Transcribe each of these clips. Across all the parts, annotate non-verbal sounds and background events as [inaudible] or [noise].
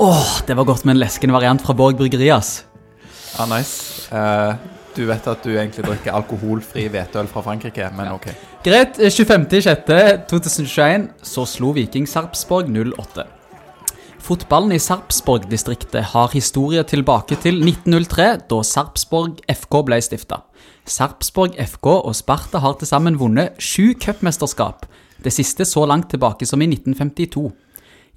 Åh, det var godt med en leskende variant fra Borg bryggeri, ass. Ja, nice. Eh, du vet at du egentlig drikker alkoholfri hvetøl fra Frankrike, men ok. Greit. 25.06.2021 så slo Viking Sarpsborg 08. Fotballen i Sarpsborg-distriktet har historie tilbake til 1903, da Sarpsborg FK ble stifta. Sarpsborg FK og Sparta har til sammen vunnet sju cupmesterskap, det siste så langt tilbake som i 1952.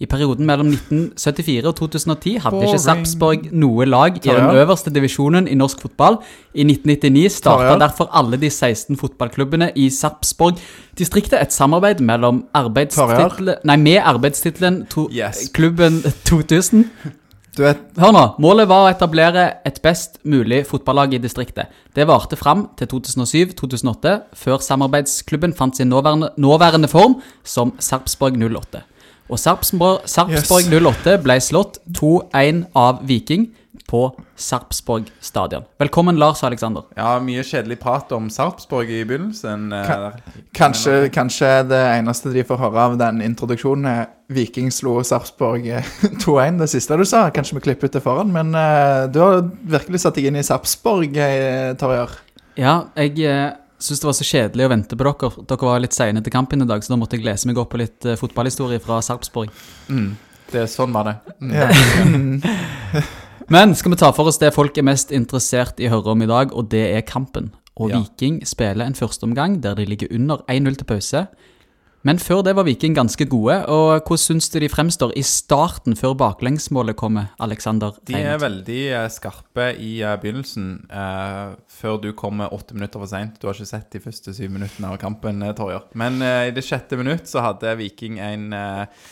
I perioden mellom 1974 og 2010 hadde ikke Boring. Sarpsborg noe lag i den øverste divisjonen i norsk fotball. I 1999 starta derfor alle de 16 fotballklubbene i Sarpsborg-distriktet et samarbeid Nei, med arbeidstittelen to, Yes. Klubben 2000. Du vet, Hør nå. Målet var å etablere et best mulig fotballag i distriktet. Det varte fram til 2007-2008, før samarbeidsklubben fant sin nåværende, nåværende form som Sarpsborg 08. Og Sarpsborg, Sarpsborg 08 ble slått 2-1 av Viking på Sarpsborg stadion. Velkommen, Lars og Alexander. Ja, mye kjedelig prat om Sarpsborg i begynnelsen. eh, Ka- der. kanskje, kanskje det eneste de får høre av den introduksjonen, er Viking slo Sarpsborg eh, [laughs] 2-1. Det siste du sa. Kanskje vi klipper ut det foran, men eh, du har virkelig satt deg inn i Sarpsborg, Tarjei. Ja, jeg syns det var så kjedelig å vente på dere. Dere var litt seine til kampen i dag, så da måtte jeg lese meg opp på litt eh, fotballhistorie fra Sarpsborg. Mm, det, sånn var det. Mm. Ja. [laughs] Men skal vi ta for oss det folk er mest interessert i å høre om i dag, og det er kampen. Og Ja. Viking spiller en førsteomgang der de ligger under 1-0 til pause. Men før det var Viking ganske gode, og hvordan syns du de fremstår i starten før baklengsmålet kommer, Alexander De er veldig eh, skarpe i eh, begynnelsen, eh, før du kommer åtte minutter for seint. Du har ikke sett de første syv minuttene av kampen, eh, Torjer. Men eh, i det sjette minutt så hadde Viking en eh,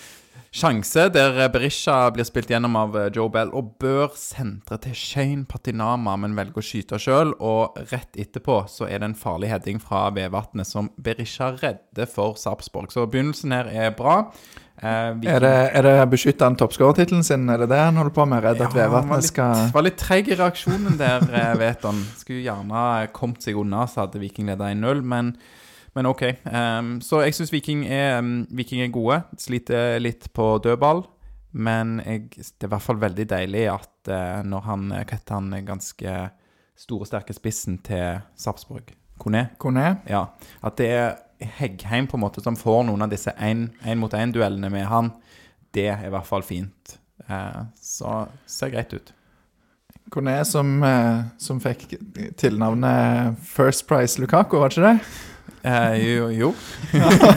sjanse der Berisha blir spilt gjennom av eh, Joe Bell og bør sentre til Shane Patinama, men velger å skyte sjøl. Og rett etterpå så er det en farlig heading fra Vevatnet som Berisha redder for Sarpsborg. Så begynnelsen her er bra. Eh, Er det, er det beskytta han toppskårertittelen sin? Er det det han holder på med? Redd at Ja, var Vevatnet skal var litt treig i reaksjonen der, eh, vet han. Skulle gjerne kommet seg unna, så hadde Viking leda 1-0, men, men OK. Um, så jeg syns Viking, um, Viking er gode. Sliter litt på dødball. Men jeg, det er i hvert fall veldig deilig at uh, når han Hva heter han ganske store, sterke spissen til Sarpsborg? Kone? Kone? Ja. At det er Heggheim på en måte som får noen av disse én-mot-én-duellene med han. Det er i hvert fall fint. Uh, så ser greit ut. Kone som, eh, som fikk tilnavnet First Price Lukaku, var det ikke det? Eh, jo, jo. [laughs]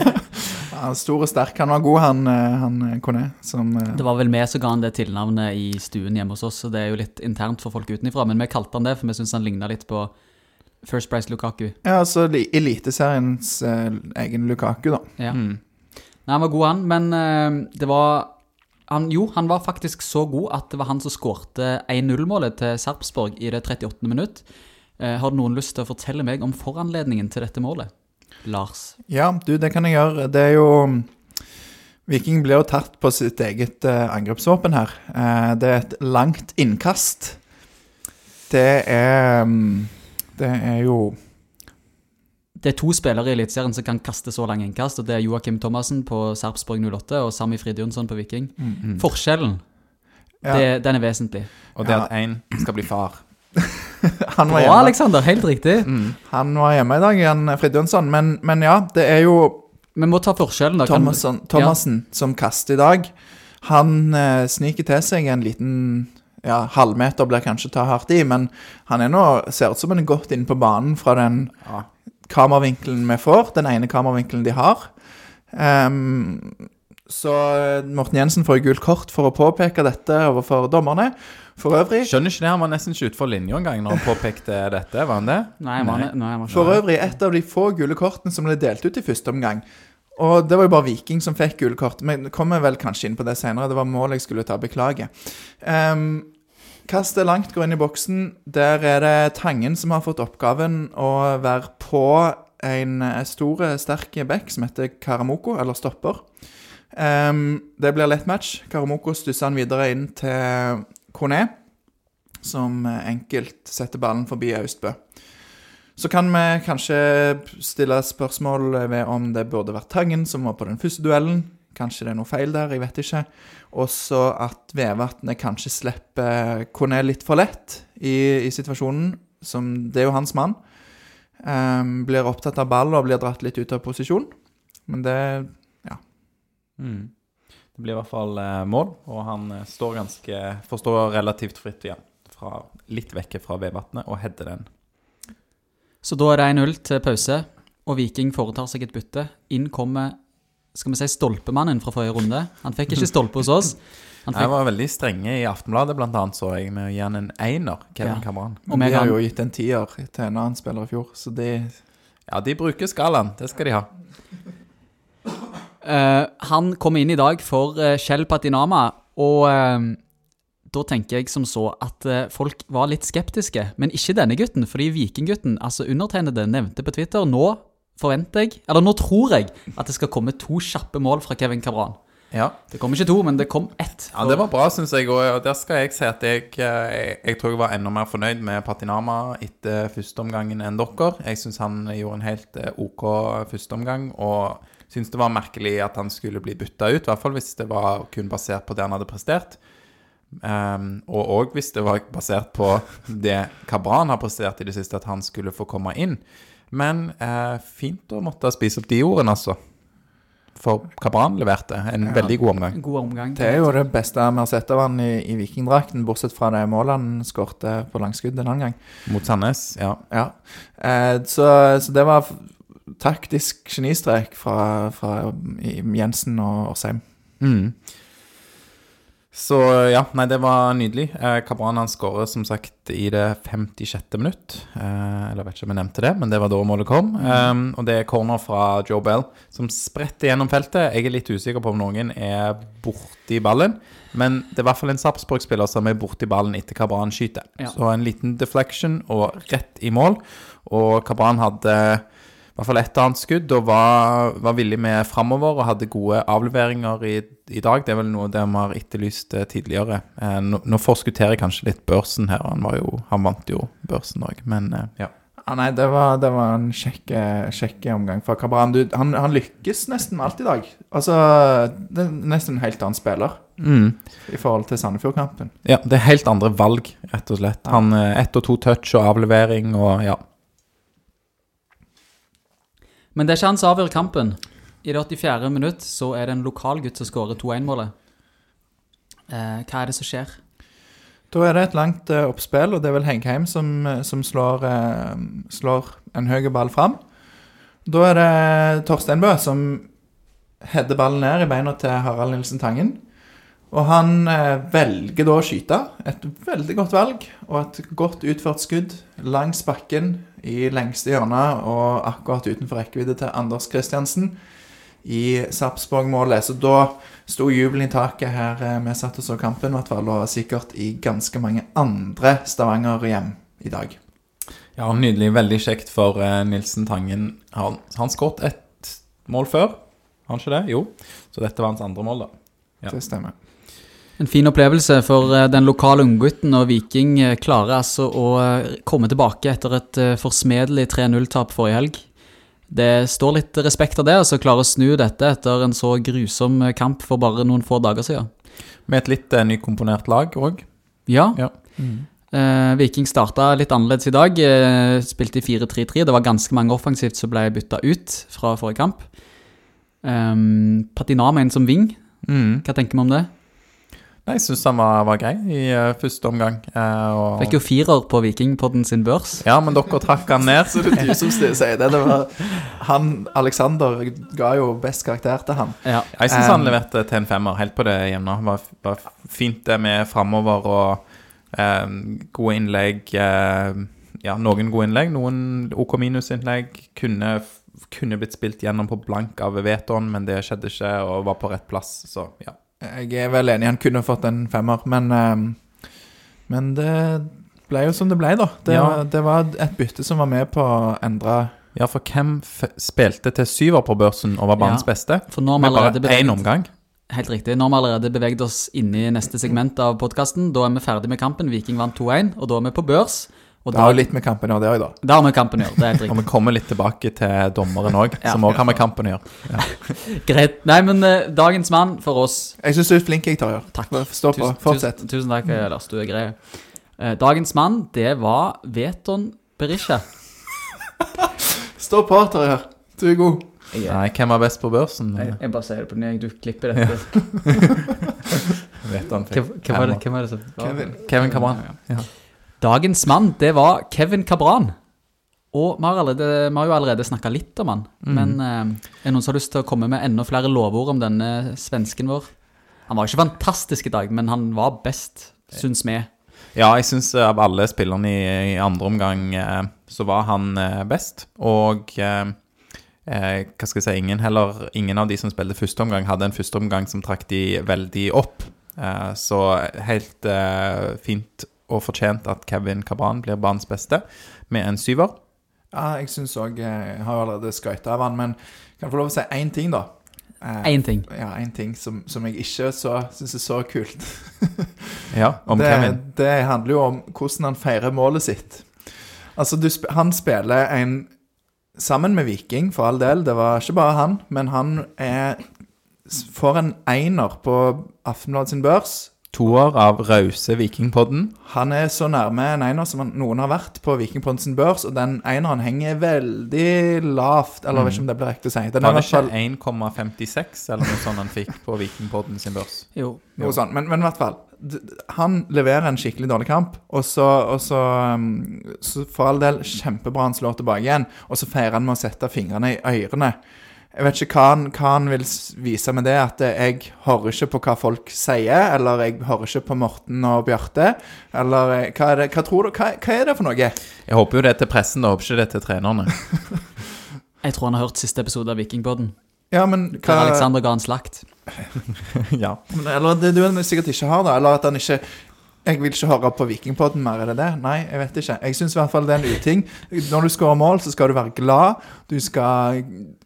Han stor og sterk. Han var god, han, eh, han eh, Kone. Som eh, Det var vel vi som ga han det tilnavnet i stuen hjemme hos oss, så det er jo litt internt for folk utenfra, men vi kalte han det, for vi syns han ligna litt på First Price Lukaku. Ja, altså li- Eliteseriens eh, egen Lukaku, da. Ja. Mm. Nei, han var god, han, men eh, det var han, Jo, han var faktisk så god at det var han som skårte 1-0-målet til Sarpsborg i det 38. minutt. Eh, har noen lyst til å fortelle meg om foranledningen til dette målet? Lars. Ja, du, det kan jeg gjøre. Det er jo Viking blir jo tatt på sitt eget eh, angrepsvåpen her. Eh, det er et langt innkast. Det er mm, Det er jo Det er to spillere i Eliteserien som kan kaste så lang innkast, og det er Joakim Thomassen på Sarpsborg 08 og Sami Fridjonsson på Viking. Mm. Forskjellen, ja, det, den er vesentlig. Og det Ja. at én skal bli far. [laughs] [laughs] han, var Bra, hjemme, Alexander. Helt riktig. Mm. han var hjemme i dag, Jan Fridjonsson. Men, men ja, det er jo Vi må ta forskjellen, da. Thomasen Thomassen, ja. som kaster i dag. Han eh, sniker til seg en liten ja, halvmeter blir kanskje ta hardt i, men han er nå, ser ut som han er godt inne på banen fra den Ja. kameravinkelen vi får, den ene kameravinkelen de har. Um, så eh, Morten Jensen får gult kort for å påpeke dette overfor dommerne. For øvrig, Skjønner ikke det, han var nesten ikke utenfor linja engang når han påpekte dette. Var han det? Nei, jeg Var, nei, jeg for øvrig et av de få gule kortene som ble delt ut i første omgang. Og det var jo bare Viking som fikk gule kort. Men kommer vel kanskje inn på det senere. Det var mål jeg skulle ta. Beklager. Um, Kastet langt, går inn i boksen. Der er det Tangen som har fått oppgaven å være på en stor, sterk back som heter Karamoko, eller stopper. Um, det blir lett match. Karamoko stusser han videre inn til Kone, som enkelt setter ballen forbi Austbø. Så kan vi kanskje stille spørsmål ved om det burde vært Tangen som var på den første duellen. Kanskje det er noe feil der, jeg vet ikke. Også at Vevatnet kanskje slipper Kone litt for lett i, i situasjonen. Som, det er jo hans mann. Um, blir opptatt av ball og blir dratt litt ut av posisjon. Men det Mm. Det blir i hvert fall eh, mål, og han eh, står ganske forstår relativt fritt igjen. Fra, litt vekke fra Vevatnet og header den. Så da er det 1-0 til pause, og Viking foretar seg et bytte. Inn kommer skal vi si stolpemannen fra forrige runde. Han fikk ikke stolpe hos oss. Han [laughs] Jeg fikk, var veldig strenge i Aftenbladet, blant annet, så jeg, med å gi han en einer, Kevin Ja. Kamran. og vi har han, jo gitt en tier til en annen spiller i fjor, så de Ja, de bruker skalaen. Det skal de ha. Eh, han kom inn i dag for uh, Patinama, og uh, da tenker jeg som så at folk var litt skeptiske. Men ikke denne gutten, fordi Vikinggutten, altså undertegnede, nevnte på Twitter Nå forventer jeg, eller nå tror jeg, at det skal komme to kjappe mål fra Kevin Cabran. Ja. Det kom ikke to, men det kom ett. Ja, Det var bra, syns jeg. Og der skal jeg si at jeg, jeg, jeg tror jeg var enda mer fornøyd med Patinama etter førsteomgangen enn dere. Jeg syns han gjorde en helt OK førsteomgang, og syns det var merkelig at han skulle bli bytta ut. I hvert fall hvis det var kun basert på det han hadde prestert. Um, og òg hvis det var basert på det Kabran har prestert i det siste, at han skulle få komme inn. Men uh, fint å måtte spise opp de ordene, altså. For Kabran leverte en veldig god omgang. God omgang. Det er jo det beste vi har sett av han i, i vikingdrakten, bortsett fra det målet han skårte på langskudd en annen gang. Mot Sandnes, ja. Ja. Uh, så, så det var taktisk genistrek fra, fra Jensen og Årsheim. Mm. Så ja, nei, det var nydelig. Eh, Kabran han skårer som sagt i det 56. minutt. Eh, eller jeg vet ikke om jeg nevnte det, men det var da målet kom. Um, og det er corner fra Joe Bell som spretter gjennom feltet. Jeg er litt usikker på om noen er borti ballen, men det er i hvert fall en Sarpsborg-spiller som er borti ballen etter Kabran skyter. Ja. Så en liten deflection og rett i mål. Og Kabran hadde hvert fall ett annet skudd og var, var villig med framover og hadde gode avleveringer i, i dag. Det er vel noe det vi har etterlyst eh, tidligere. Eh, nå, nå forskutterer jeg kanskje litt børsen her. Han, var jo, han vant jo børsen òg, men eh, ja. Ah, nei, det var, det var en kjekke, kjekke omgang for Kabran. Du, han, han lykkes nesten med alt i dag. Altså, det er nesten en helt annen spiller Mm. i forhold til Sandefjord-kampen. ja. Det er helt andre valg, rett og slett. Han eh, Ett og to touch og avlevering og ja. Men det er ikke han som avgjør kampen. I det 84. minutt så er det en lokal gutt som skårer 2-1-målet. Eh, hva er det som skjer? Da er det et langt eh, oppspill, og det er vel Hengheim som, eh, som slår, eh, slår en høy ball fram. Da er det Torstein Bø som header ballen ned i beina til Harald Nilsen Tangen. Og han eh, velger da å skyte. Et veldig godt valg, og et godt utført skudd langs bakken i lengste hjørne og akkurat utenfor rekkevidde til Anders Kristiansen i Sarpsborg-målet. Så da sto jubelen i taket her eh, vi satt og så kampen, i hvert fall, og sikkert i ganske mange andre Stavanger-hjem i dag. ja, Nydelig. Veldig kjekt for eh, Nilsen Tangen. Han, han skåret ett mål før, har han ikke det? Jo. Så dette var hans andre mål, da. Ja. Det stemmer. En fin opplevelse for eh, den lokale unggutten, og Viking eh, klarer altså å eh, komme tilbake etter et forsmedelig 3-0-tap forrige helg. Det står litt respekt av det, altså klare å snu dette etter en så grusom kamp for bare noen få dager siden. Med et litt nykomponert lag òg. Ja, Ja. Mm. Viking starta litt annerledes i dag. Spilte i 4-3-3. Det var ganske mange offensivt som ble bytta ut fra forrige kamp. Um, Patinama inn som wing. Mm. Hva tenker vi om det? Nei, Jeg syns han var, var grei i uh, første omgang. Uh, og... Fikk jo firer på Vikingpodden sin børs. Ja, men dere trakk han ned. Så det er du som sier det. det var, han, Alexander ga jo best karakter til han. Ja. Jeg syns Um, han leverte til en femmer, helt på det jevne. Var, var fint det med framover og eh, gode innlegg. eh, ja, noen gode innlegg, noen OK minus-innlegg. Kunne, kunne blitt spilt gjennom på blank av Veton, men det skjedde ikke, og var på rett plass, så ja. Jeg er vel enig, han kunne fått en femmer, men eh, Men det ble jo som det ble, da. Det, Ja. det var et bytte som var med på å endre Ja, for hvem f spilte til syver på børsen og var banens Ja, beste? For nå har vi Med bare én omgang? helt riktig, nå har vi allerede beveget oss inn i neste segment av podkasten. Da er vi ferdig med kampen. Viking vant 2-1, og da er vi på børs. Og Det har jo litt med kampen å gjøre, det òg, da. det har med kampen å gjøre. Det er helt Og vi kommer litt tilbake til dommeren òg, [laughs] Ja. som òg har med kampen å gjøre. [laughs] Greit. Nei, men eh, dagens mann for oss Jeg syns du er flink, jeg, Tarjei. Takk. Stå på. Tusen- Fortsett. Tusen, tusen takk, Lars. Du er grei. Eh, dagens mann, det var Veton Berisha. [laughs] Stå på, Tarjei. Du er god. Nei, hvem var best på børsen? jeg, bare sier det på ny. Du klipper dette. Vet han Hvem, hvem, var det, hvem var det som Kevin. Kevin Cabran. Ja, ja. Dagens mann, det var Kevin Cabran. Og vi har, allerede, vi har jo allerede snakka litt om han. Men eh, er noen som har lyst til å komme med enda flere lovord om denne svensken vår? Han var ikke fantastisk i dag, men han var best, syns vi. Ja, jeg syns av alle spillerne i, i andre omgang eh, så var han eh, best. Og eh, eh, hva skal jeg si, ingen, heller, ingen av de som spilte første omgang, hadde en første omgang som trakk de veldig opp. Eh, så helt eh, fint og fortjent at Kevin Cabran blir banens beste, med en syver. Ja, jeg syns òg Jeg har allerede skryta av han, men kan jeg få lov å si én ting, da? Eh, Én ting. Ja, én ting som, som jeg ikke syns er så kult. [laughs] Ja, om det, Kevin. det handler jo om hvordan han feirer målet sitt. Altså, du, han spiller en Sammen med Viking, for all del. Det var ikke bare han, men han er får en einer på Aftenbladet sin børs. Toer av rause Vikingpodden. Han er så nærme en einer som noen har vært på Vikingpodden sin børs, og den eineren henger veldig lavt. Eller jeg vet ikke om det blir riktig å si. Den Var det ikke fall ikke 1,56 eller noe sånt han fikk på Vikingpodden sin børs? [laughs] Jo. Noe sånt. Men, men i hvert fall. Han leverer en skikkelig dårlig kamp, og så, og så, um, så for all del kjempebra han slår tilbake igjen, og så feirer han med å sette fingrene i ørene. Jeg vet ikke hva han, hva han vil vise med det, at jeg hører ikke på hva folk sier, eller jeg hører ikke på Morten og Bjarte, eller eh, hva er det, hva tror du, hva, hva er det for noe? Jeg håper jo det er til pressen, da. Håper ikke det er til trenerne. [laughs] Jeg tror han har hørt siste episode av Vikingpodden. Ja, men Der Alexander ga en slakt. [laughs] ja. Men- Eller det du sikkert ikke har, da. Eller at han ikke Jeg vil ikke høre på Vikingpodden mer, er det det? Nei, jeg vet ikke. Jeg syns i hvert fall det er en uting. Når du skårer mål, så skal du være glad. Du skal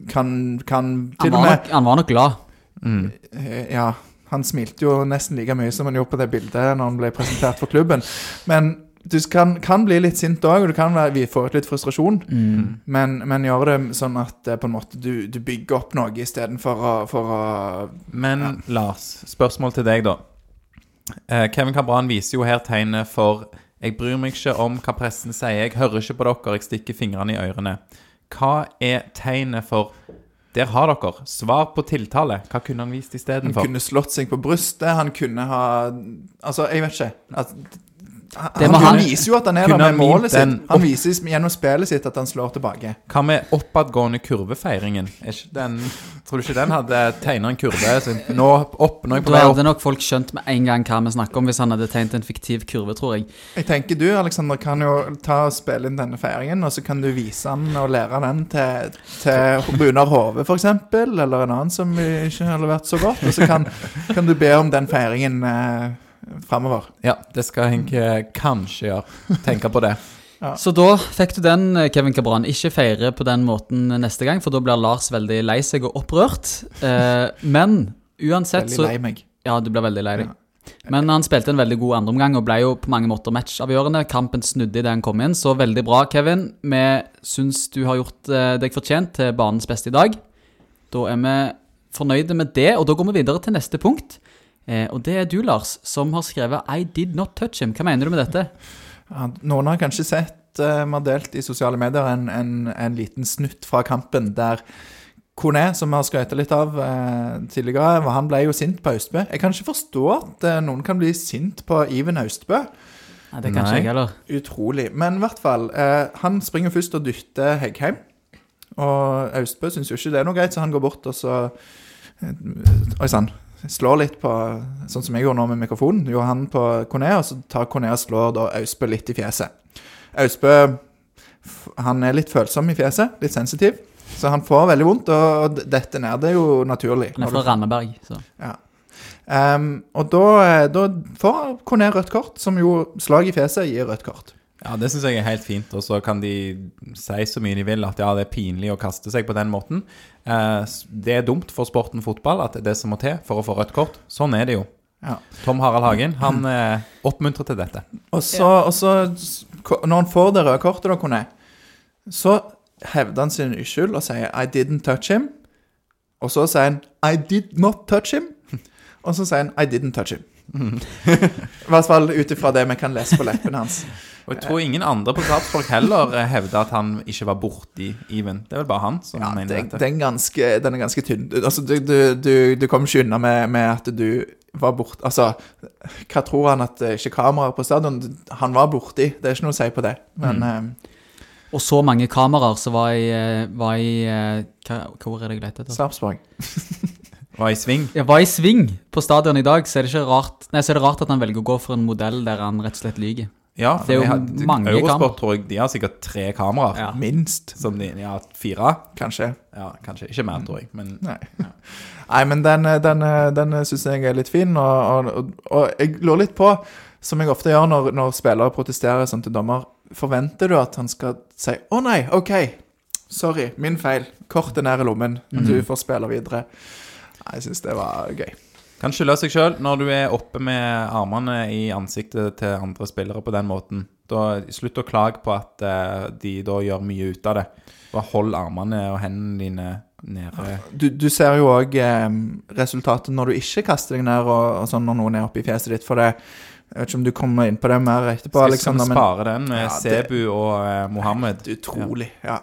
Kan, kan Han til og var, med nok, han var nok glad. Mm. Eh, Ja, han smilte jo nesten like mye som han gjorde på det bildet når han ble presentert for klubben. Men du kan, kan bli litt sint òg, og du kan være, vi får ut litt frustrasjon. Mm. Men, men gjør det sånn at eh, på en måte du, du bygger opp noe istedenfor å, for å Men Lars, spørsmål til deg, da. Eh, Kevin Cabran viser jo her tegnet for Jeg bryr meg ikke om hva pressen sier, jeg hører ikke på dere, jeg stikker fingrene i ørene. Hva er tegnet for Der har dere. Svar på tiltale. Hva kunne han vist Han kunne slått seg på brystet, han kunne ha Altså, jeg vet ikke. At, han, Det han, han- viser jo at han er der med målet sitt. Han viser gjennom spillet sitt at han slår tilbake. Hva med oppadgående kurvefeiringen? Er ikke den, tror du ikke den hadde tegna en kurve? Så nå opp, nå er jeg på Da vei opp. hadde nok folk skjønt med en gang hva vi snakker om, hvis han hadde tegnet en fiktiv kurve, tror jeg. Jeg tenker du, Alexander, kan jo ta og spille inn denne feiringen, og så kan du vise han og lære den til, til Runar Hove, f.eks., eller en annen som ikke har levert så godt. Og så kan, kan du be om den feiringen eh, framover. Ja, det skal jeg eh, kanskje gjøre. Tenke på det. [laughs] Så da fikk du den, eh, Kevin Cabran. Ikke feire på den måten neste gang, for da blir Lars veldig lei seg og opprørt. Eh, men uansett Veldig lei meg. Ja, du blir veldig lei deg. Men han spilte en veldig god andreomgang og ble jo på mange måter matchavgjørende. Kampen snudde idet han kom inn, så veldig bra, Kevin. Vi syns du har gjort eh, deg fortjent til banens beste i dag. Da er vi fornøyde med det, og da går vi videre til neste punkt. Eh, og det er du, Lars, som har skrevet 'I did not touch him'. Hva mener du med dette? Ja, noen har kanskje sett uh, Vi har delt i sosiale medier en, en, en liten snutt fra kampen der Kone, som vi har skrøt litt av eh, tidligere, han ble jo sint på Austbø. Jeg kan ikke forstå at eh, noen kan bli sint på Iven Austbø. Nei, det kan ikke jeg heller. Utrolig. Men i hvert fall, eh, han springer først og dytter Heggheim. Og Austbø syns jo ikke det er noe greit, så han går bort og så eh, Oi sann. Slår litt på Sånn som jeg gjorde nå med mikrofonen. Johan han på Kone, og så tar Kone og slår da Austbø litt i fjeset. Austbø han er litt følsom i fjeset, litt sensitiv. Så han får veldig vondt, og dette ned det er jo naturlig. Han er fra Randaberg, så ja. Um, og da, da får Kone rødt kort, som jo slag i fjeset gir rødt kort. Ja, det syns jeg er helt fint. Og så kan de si så mye de vil at ja, det er pinlig å kaste seg på den måten. Eh, det er dumt for sporten fotball at det er det som må til for å få rødt kort. Sånn er det jo. Ja. Tom Harald Hagen han eh, oppmuntrer til dette. Og så, og så når han får det røde kortet, da, Kone, så hevder han sin uskyld og sier 'I didn't touch him'. Og så sier han 'I did not touch him'. [laughs] Og så sier han 'I didn't touch him'. [laughs] I hvert fall ut ifra det vi kan lese på leppene hans. Og jeg tror ingen andre på Sarpsborg heller hevda at han ikke var borti Even. Det er vel bare han som Ja, mener det, den, ganske, den er ganske tynn. Altså, du, du, du, du kom ikke unna med, med at du var borte Altså, hva tror han at det er ikke kameraer på stadion? Han var borti, det er ikke noe å si på det. Men eh, Og så mange kameraer som var i, eh, var i eh, hva, Hvor er det jeg leter etter? Sarpsborg [laughs] Var i sving. Ja, var i sving på stadion i dag, så er det ikke rart Nei, så er det rart at han velger å gå for en modell der han rett og slett lyver. Ja, for Det er jo de har- mange Eurosport tror jeg de har sikkert tre kameraer. Ja. minst, Som de har fire. kanskje. Ja, kanskje. Ikke mer, tror jeg. Men Nei. [laughs] Nei, men den, den, den syns jeg er litt fin, og, og, og jeg lurer litt på, som jeg ofte gjør når, når spillere protesterer sånn til dommer, forventer du at han skal si 'Å nei, OK, sorry, min feil. Kortet ned i lommen. Du får spille videre'. Nei, Jeg syns det var gøy. Kan skylde seg sjøl når du er oppe med armene i ansiktet til andre spillere på den måten. Da, slutt å klage på at uh, de da gjør mye ut av det. Bare hold armene og hendene dine nede. Du, du ser jo òg eh, resultatet når du ikke kaster deg ned og, og sånn når noen er oppe i fjeset ditt. For det Jeg vet ikke om du kommer inn på det mer etterpå, Skal, Alexander, vi men spare den med Ja, det- Sebu og eh, Mohammed? utrolig. Ja.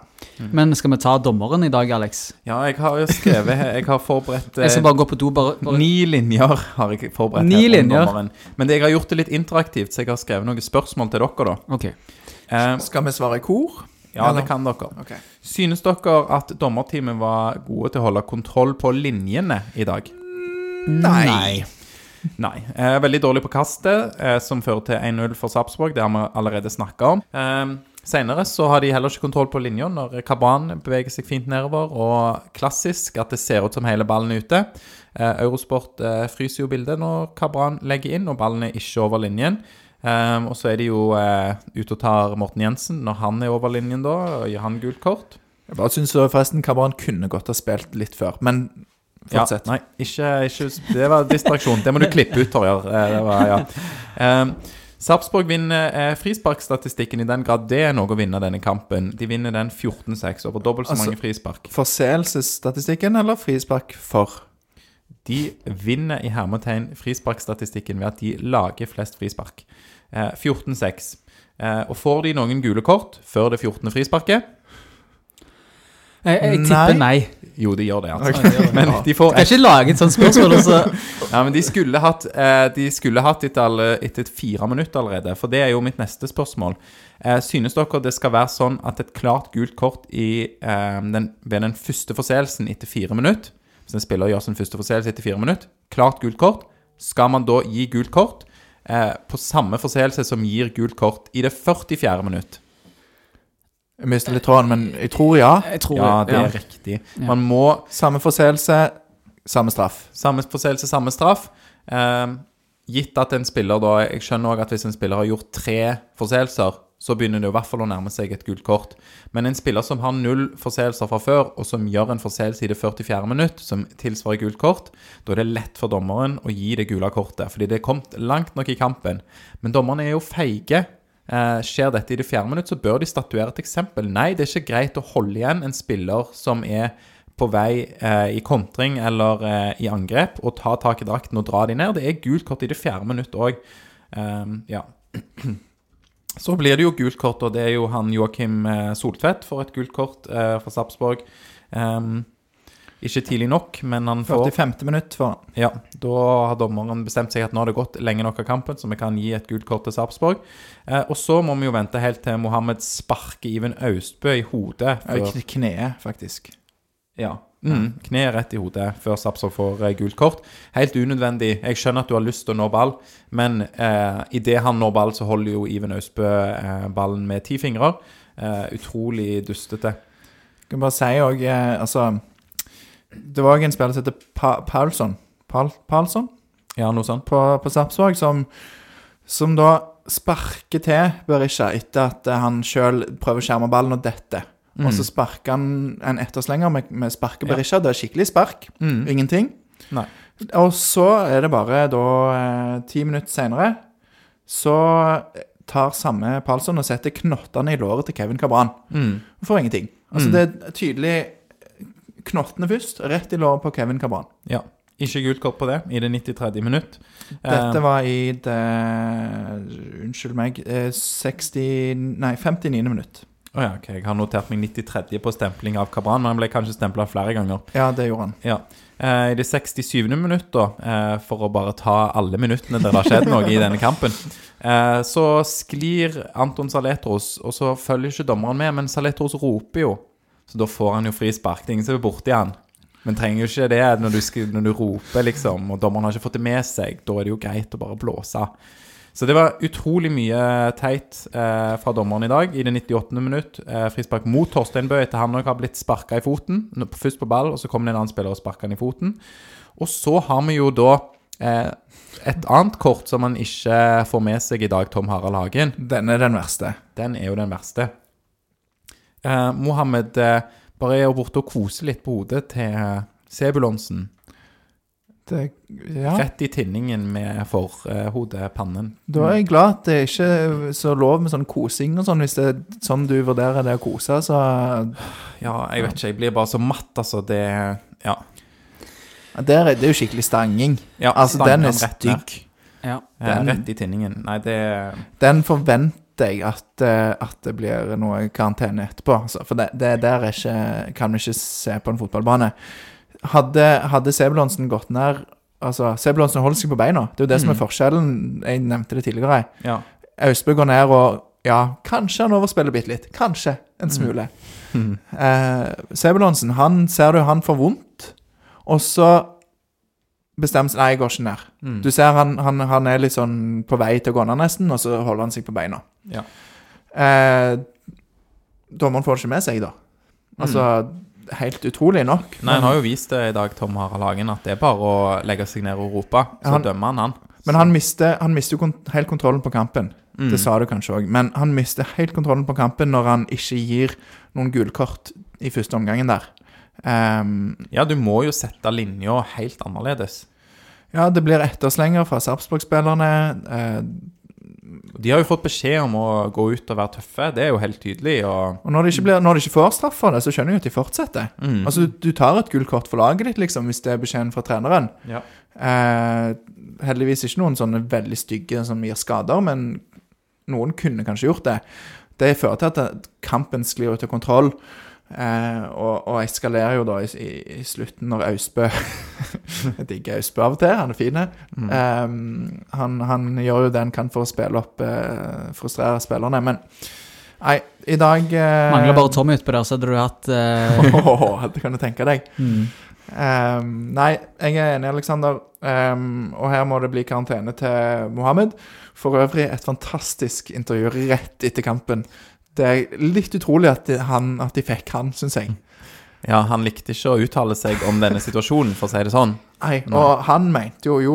Men skal vi ta dommeren i dag, Alex? Ja, jeg har jo skrevet Jeg har forberedt eh, Jeg skal bare gå på do. Bare, bare. Ni linjer har jeg forberedt Ni her linjer? dommeren. Men det, jeg har gjort det litt interaktivt, så jeg har skrevet noen spørsmål til dere, da. Okay. Eh, Skal vi svare i kor? ja, Eller? det kan dere. Okay. Synes dere at dommerteamet var gode til å holde kontroll på linjene i dag? Nei. Nei. Eh, veldig dårlig på kastet, eh, som fører til 1-0 for Sarpsborg. Det har vi allerede snakka om. Eh, Senere så har de heller ikke kontroll på linja når Kaban beveger seg fint nedover. Og klassisk at det ser ut som hele ballen er ute. Eh, Eurosport eh, fryser jo bildet når Kabran legger inn, og ballen er ikke over linjen. Eh, og så er de jo eh, ute og tar Morten Jensen når han er over linjen, da, og gir han gult kort. Jeg bare syns forresten Kabran kunne godt ha spilt litt før, men fortsett. Ja, nei, ikke, ikke Det var distraksjon. Det må du klippe ut, Torjar. Eh, ja. Eh, Sarpsborg vinner eh, frisparkstatistikken i den grad det er noe å vinne denne kampen. De vinner den 14-6 over dobbelt så Altså- mange frispark. Forseelsesstatistikken eller frispark for? De vinner i hermetegn frisparkstatistikken ved at de lager flest frispark. Eh, 14-6. Eh, og får de noen gule kort før det 14. frisparket? Jeg, jeg tipper nei. Jo, de gjør det, altså. Men de får Skal ikke lage et sånt spørsmål, og så Ja, men de skulle hatt, eh, de skulle hatt etter, alle, etter fire minutter allerede. For det er jo mitt neste spørsmål. Eh, synes dere det skal være sånn at et klart gult kort i, eh, den, ved den første forseelsen etter fire minutter Hvis en spiller gjør sin første forseelse etter fire minutter, klart gult kort, skal man da gi gult kort eh, på samme forseelse som gir gult kort i det 44. minutt? Jeg mister litt tråden, men jeg tror ja. Jeg tror Ja, det er riktig. Ja. Man må Samme forseelse, samme straff. Samme forseelse, samme straff. Eh, gitt at en spiller da Jeg skjønner også at hvis en spiller har gjort tre forseelser, så begynner det i hvert fall å nærme seg et gult kort. Men en spiller som har null forseelser fra før, og som gjør en forseelse i det 44. minutt, som tilsvarer gult kort, da er det lett for dommeren å gi det gule kortet. Fordi det er kommet langt nok i kampen. Men dommerne er jo feige. Eh, skjer dette i det fjerde minutt, så bør de statuere et eksempel. Nei, det er ikke greit å holde igjen en spiller som er på vei eh, i kontring eller eh, i angrep, og ta tak i drakten og dra de ned. Det er gult kort i det fjerde minutt òg. ja. [clears throat] Så blir det jo gult kort, og det er jo han Joakim eh, Soltvedt får et gult kort eh, fra Sarpsborg. Ehm, ikke tidlig nok, men han får 45. minutt for han. ja, da har dommeren bestemt seg at nå har det gått lenge nok av kampen, så vi kan gi et gult kort til Sarpsborg. Eh, og så må vi jo vente helt til Mohammed sparker Iven Austbø i hodet. Før, Kneet, faktisk. ja, mm, kneet rett i hodet før Sarpsborg får eh, gult kort. Helt unødvendig. Jeg skjønner at du har lyst til å nå ball, men eh, idet han når ball, så holder jo Iven Austbø eh, ballen med ti fingre. Eh, utrolig dustete. Jeg kan bare si òg eh, Altså Det var òg en spiller som heter pa Paulson. Paul Paulson Ja, noe sånt. på, på Sarpsborg, som, som da sparker til Berisha etter at han sjøl prøver å skjerme ballen og detter. Og så sparker han en etterslenger med, med sparker Ja. Berisha. Det er skikkelig spark. Mm. Ingenting. Nei. Og så er det bare da eh, ti minutter seinere Så tar samme Palsson og setter knottene i låret til Kevin Cabran. Mm. For ingenting. Altså, det er tydelig knottene først, rett i låret på Kevin Cabran. Ja. Ikke gult kort på det i det 93. minutt. Dette Eh, var i det Unnskyld meg. eh, 60 Nei, 59. minutt. Å ja, ok. Jeg har notert meg 93. på stempling av Cabran, men han ble kanskje stempla flere ganger. Ja, det gjorde han. Ja. Eh, I det 67. minutt, da, eh, for å bare ta alle minuttene der det har skjedd noe i denne kampen, eh, så sklir Anton Saletros, og så følger ikke dommeren med, men Saletros roper jo. Så da får han jo frispark. Det er ingen som er borti han. Men trenger jo ikke det når du, skal, når du roper, liksom, og dommeren har ikke fått det med seg. Da er det jo greit å bare blåse. Så det var utrolig mye teit eh, fra dommeren i dag i det 98. minutt. Eh, frispark mot Torstein Bø etter han òg har blitt sparka i foten. Først på ball, og så kommer det en annen spiller og sparker han i foten. Og så har vi jo da eh, et annet kort som man ikke får med seg i dag, Tom Harald Hagen. Den er den verste. Den er jo den verste. Eh, Mohammed eh, bare er borte og koser litt på hodet til eh, Sebulonsen. Det, ja. Rett i tinningen med forhodet, pannen. Da er jeg glad at det ikke er så lov med sånn kosing og sånn. Hvis det er sånn du vurderer det å kose, så Ja, jeg vet ikke. Jeg blir bare så matt, altså. Det Ja. Der, det, er, det er jo skikkelig stanging. ja Altså, den er stygg. Ja. Eh, Den- rett i tinningen. Nei, det Den forventer jeg at, eh, at det blir noe karantene etterpå. For det, det der er ikke, kan vi ikke se på en fotballbane. Hadde, hadde Sebulonsen gått ned Altså, Sebulonsen holder seg på beina. Det er jo det som er Mm. forskjellen. Jeg nevnte det tidligere. Ja. Austbø går ned og Ja, kanskje han overspiller bitte litt. Kanskje en smule. Mhm. Eh, Sebulonsen, han ser du han får vondt, og så bestemmer seg Nei, jeg går ikke ned. Mm. Du ser han, han, han er litt sånn på vei til å gå ned nesten, og så holder han seg på beina. Ja. Eh, dommeren får det ikke med seg, da. Altså, helt utrolig nok. Nei, han har jo vist det i dag, Tom Harald Hagen, at det er bare å legge seg ned og rope. Så Han- dømmer han han. Men han mister, han mister jo kon helt kontrollen på kampen. Mm. Det sa du kanskje òg. Men han mister helt kontrollen på kampen når han ikke gir noen gulkort i første omgangen der. Ehm, Ja, du må jo sette linja helt annerledes. ja, det blir etterslenger fra Sarpsborg-spillerne. Uh, De har jo fått beskjed om å gå ut og være tøffe, det er jo helt tydelig. Og og når de, blir, når de ikke får straff for det, så skjønner jeg at de fortsetter. Mm. Altså, Du tar et gullkort for laget ditt, liksom, hvis det er beskjeden fra treneren. ja. Uh, heldigvis ikke noen sånne veldig stygge som gir skader, men noen kunne kanskje gjort det. Det fører til at kampen sklir ut av kontroll, eh, og, og eskalerer jo da i, i, i slutten når Austbø [laughs] Jeg digger Austbø av og til, han er fin. Mm. Eh, han, han gjør jo det han kan for å spille opp eh, Frustrere spillerne, men Nei, i dag eh, Mangler bare Tommy utpå der, så hadde du hatt eh, [laughs] det kan du tenke deg. mm. Ehm, nei, jeg er enig, Aleksander. Ehm, og her må det bli karantene til Mohammed. For øvrig et fantastisk intervju rett etter kampen. Det er litt utrolig at de, han, at de fikk han, syns jeg. ja, han likte ikke å uttale seg om denne situasjonen, for å si det sånn. Nei, Nei. og han mente jo jo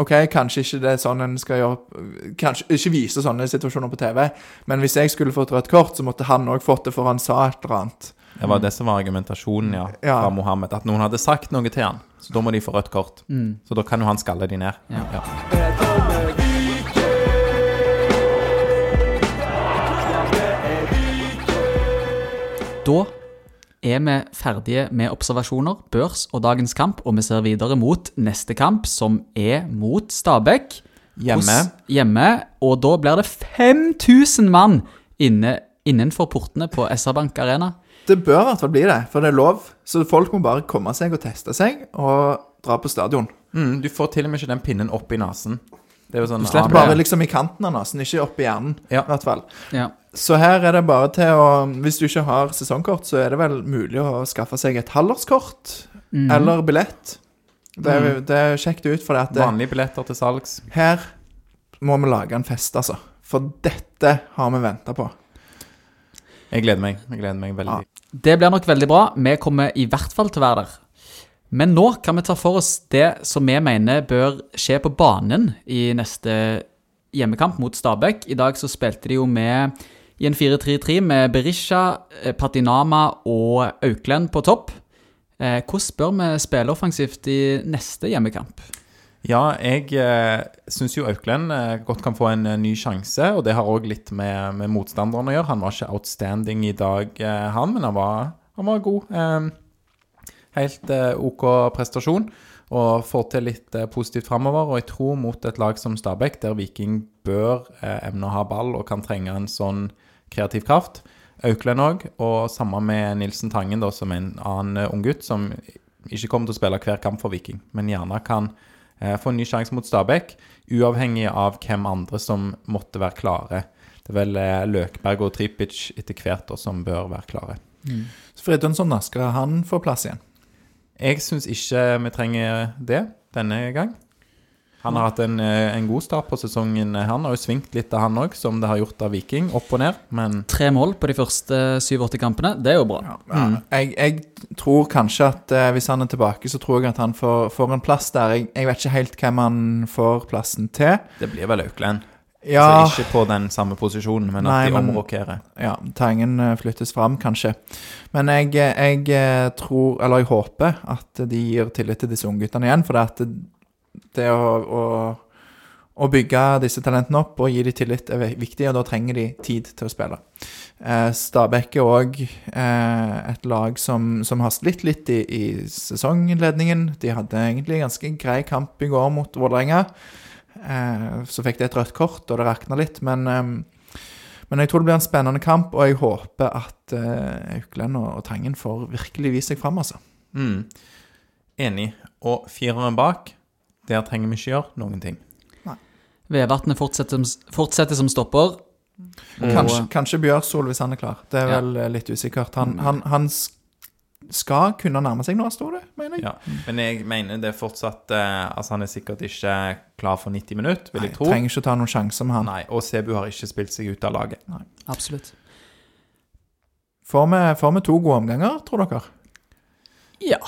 OK, kanskje ikke det er sånn en skal gjøre Kanskje ikke vise sånne situasjoner på TV, men hvis jeg skulle fått rødt kort, så måtte han òg fått det, for han sa et eller annet. Det var det som var argumentasjonen ja, Ja. fra Mohammed. At noen hadde sagt noe til han, så da må de få rødt kort. Mm. Så da kan jo han skalle de ned. Ja. Ja. Da er vi ferdige med observasjoner, børs og dagens kamp, og vi ser videre mot neste kamp, som er mot Stabæk. Hjemme. Hos- hjemme, og da blir det 5000 mann inne, innenfor portene på SR Bank Arena. Det bør i hvert fall bli det, for det er lov. Så folk må bare komme seg og teste seg, og dra på stadion. Mm, du får til og med ikke den pinnen opp i nesen. Er sånn Du slipper Bare liksom i kanten av nesen, ikke opp i hjernen. Ja. i hvert fall. Ja. Så her er det bare til å Hvis du ikke har sesongkort, så er det vel mulig å skaffe seg et halvårskort mm. eller billett. Det er, det er kjekt ut, for det at det, Vanlige billetter til salgs. her må vi lage en fest, altså. For dette har vi venta på. Jeg gleder meg. Jeg gleder meg veldig. Det blir nok veldig bra. Vi kommer i hvert fall til å være der. Men nå kan vi ta for oss det som vi mener bør skje på banen i neste hjemmekamp mot Stabæk. I dag så spilte de jo med i en 4-3-3 med Berisha, eh, Patinama og Auklend på topp. Eh, hvordan bør vi spille offensivt i neste hjemmekamp? Ja, jeg eh, syns jo Auklend eh, godt kan få en ny sjanse, og det har òg litt med, med motstanderen å gjøre. Han var ikke outstanding i dag, han, men han var, han var god. Eh, helt OK prestasjon, og får til litt positivt framover. Og jeg tror mot et lag som Stabæk, der Viking bør eh, evne å ha ball og kan trenge en sånn kreativ kraft. Auklend òg, og sammen med Nilsen Tangen, da, som er en annen eh, unggutt, som ikke kommer til å spille hver kamp for Viking, men gjerne kan eh, få en ny sjanse mot Stabæk, uavhengig av hvem andre som måtte være klare. Det er vel eh, Løkberg og Tripic etter hvert da, som bør være klare. Så Fridtjonsson, skal han få plass igjen? Jeg syns ikke vi trenger det denne gang. Han har hatt en, eh, en god start på sesongen. Han har jo svingt litt av han òg, som det har gjort av Viking. Opp og ned, men Tre mål på de første syv-åtte kampene. Det er jo bra. Ja, jeg, jeg tror kanskje at eh, hvis han er tilbake, så tror jeg at han får, får en plass der. Jeg, jeg vet ikke helt hvem han får plassen til. det blir vel Auklend. Ja, Altså ikke på den samme posisjonen, men at de omrokerer. ja Tangen eh, flyttes fram, kanskje. Men jeg, jeg eh, tror, eller jeg håper, at de gir tillit til disse ungguttene igjen. For det, at det, å, å, å bygge disse talentene opp og gi dem tillit er viktig, og da trenger de tid til å spille. Eh, Stabæk er òg eh, et lag som, som har slitt litt i, i sesongledningen. De hadde egentlig en ganske grei kamp i går mot Vålerenga. Eh, så fikk de et rødt kort, og det rakna litt, men eh, men jeg tror det blir en spennende kamp, og jeg håper at uh, Auklend og Tangen får virkelig vist seg fram, altså. Mm. Enig. Og fireren bak, der trenger vi ikke gjøre noen ting. Vevatnet fortsetter, fortsetter som stopper. Og- Kanskje, kanskje Bjørsol hvis han er klar. Det er vel ja. litt usikkert. Han, han, han skal kunne nærme seg nå, står det, mener jeg. Ja. Men jeg mener det er fortsatt eh, Altså, han er sikkert ikke klar for 90 minutter, vil Nei, jeg tro. trenger ikke å ta noen sjanser med han. Nei, og Sebu har ikke spilt seg ut av laget. Absolutt. Får vi, får vi to gode omganger, tror dere? Ja.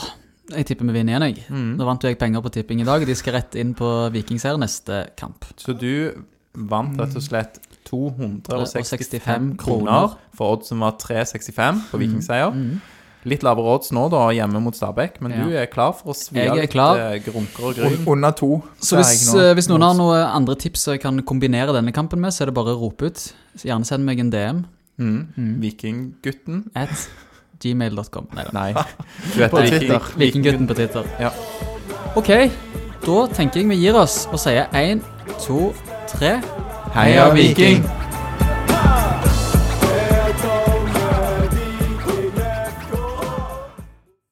Jeg tipper vi vinner igjen, jeg. Mm. Nå vant jo jeg penger på tipping i dag, de skal rett inn på Vikingseier neste kamp. Så du vant rett og slett 265 kroner. for odds som var 365 på Vikingseier. Mm. Litt lavere odds nå, da, hjemme mot Stabæk, men Ja. du er klar for å svi av litt eh, grunker og gryn? under to. Så hvis, jeg eh, hvis noen har noen andre tips jeg kan kombinere denne kampen med, så er det bare å rope ut. Gjerne send meg en DM Mm. Mm. Vikinggutten? at gmail.com. Nei. Nei. [laughs] Du heter På Twitter. Vikinggutten på Twitter. Ja. Ok, da tenker jeg vi gir oss og sier én, to, tre. Heia Viking!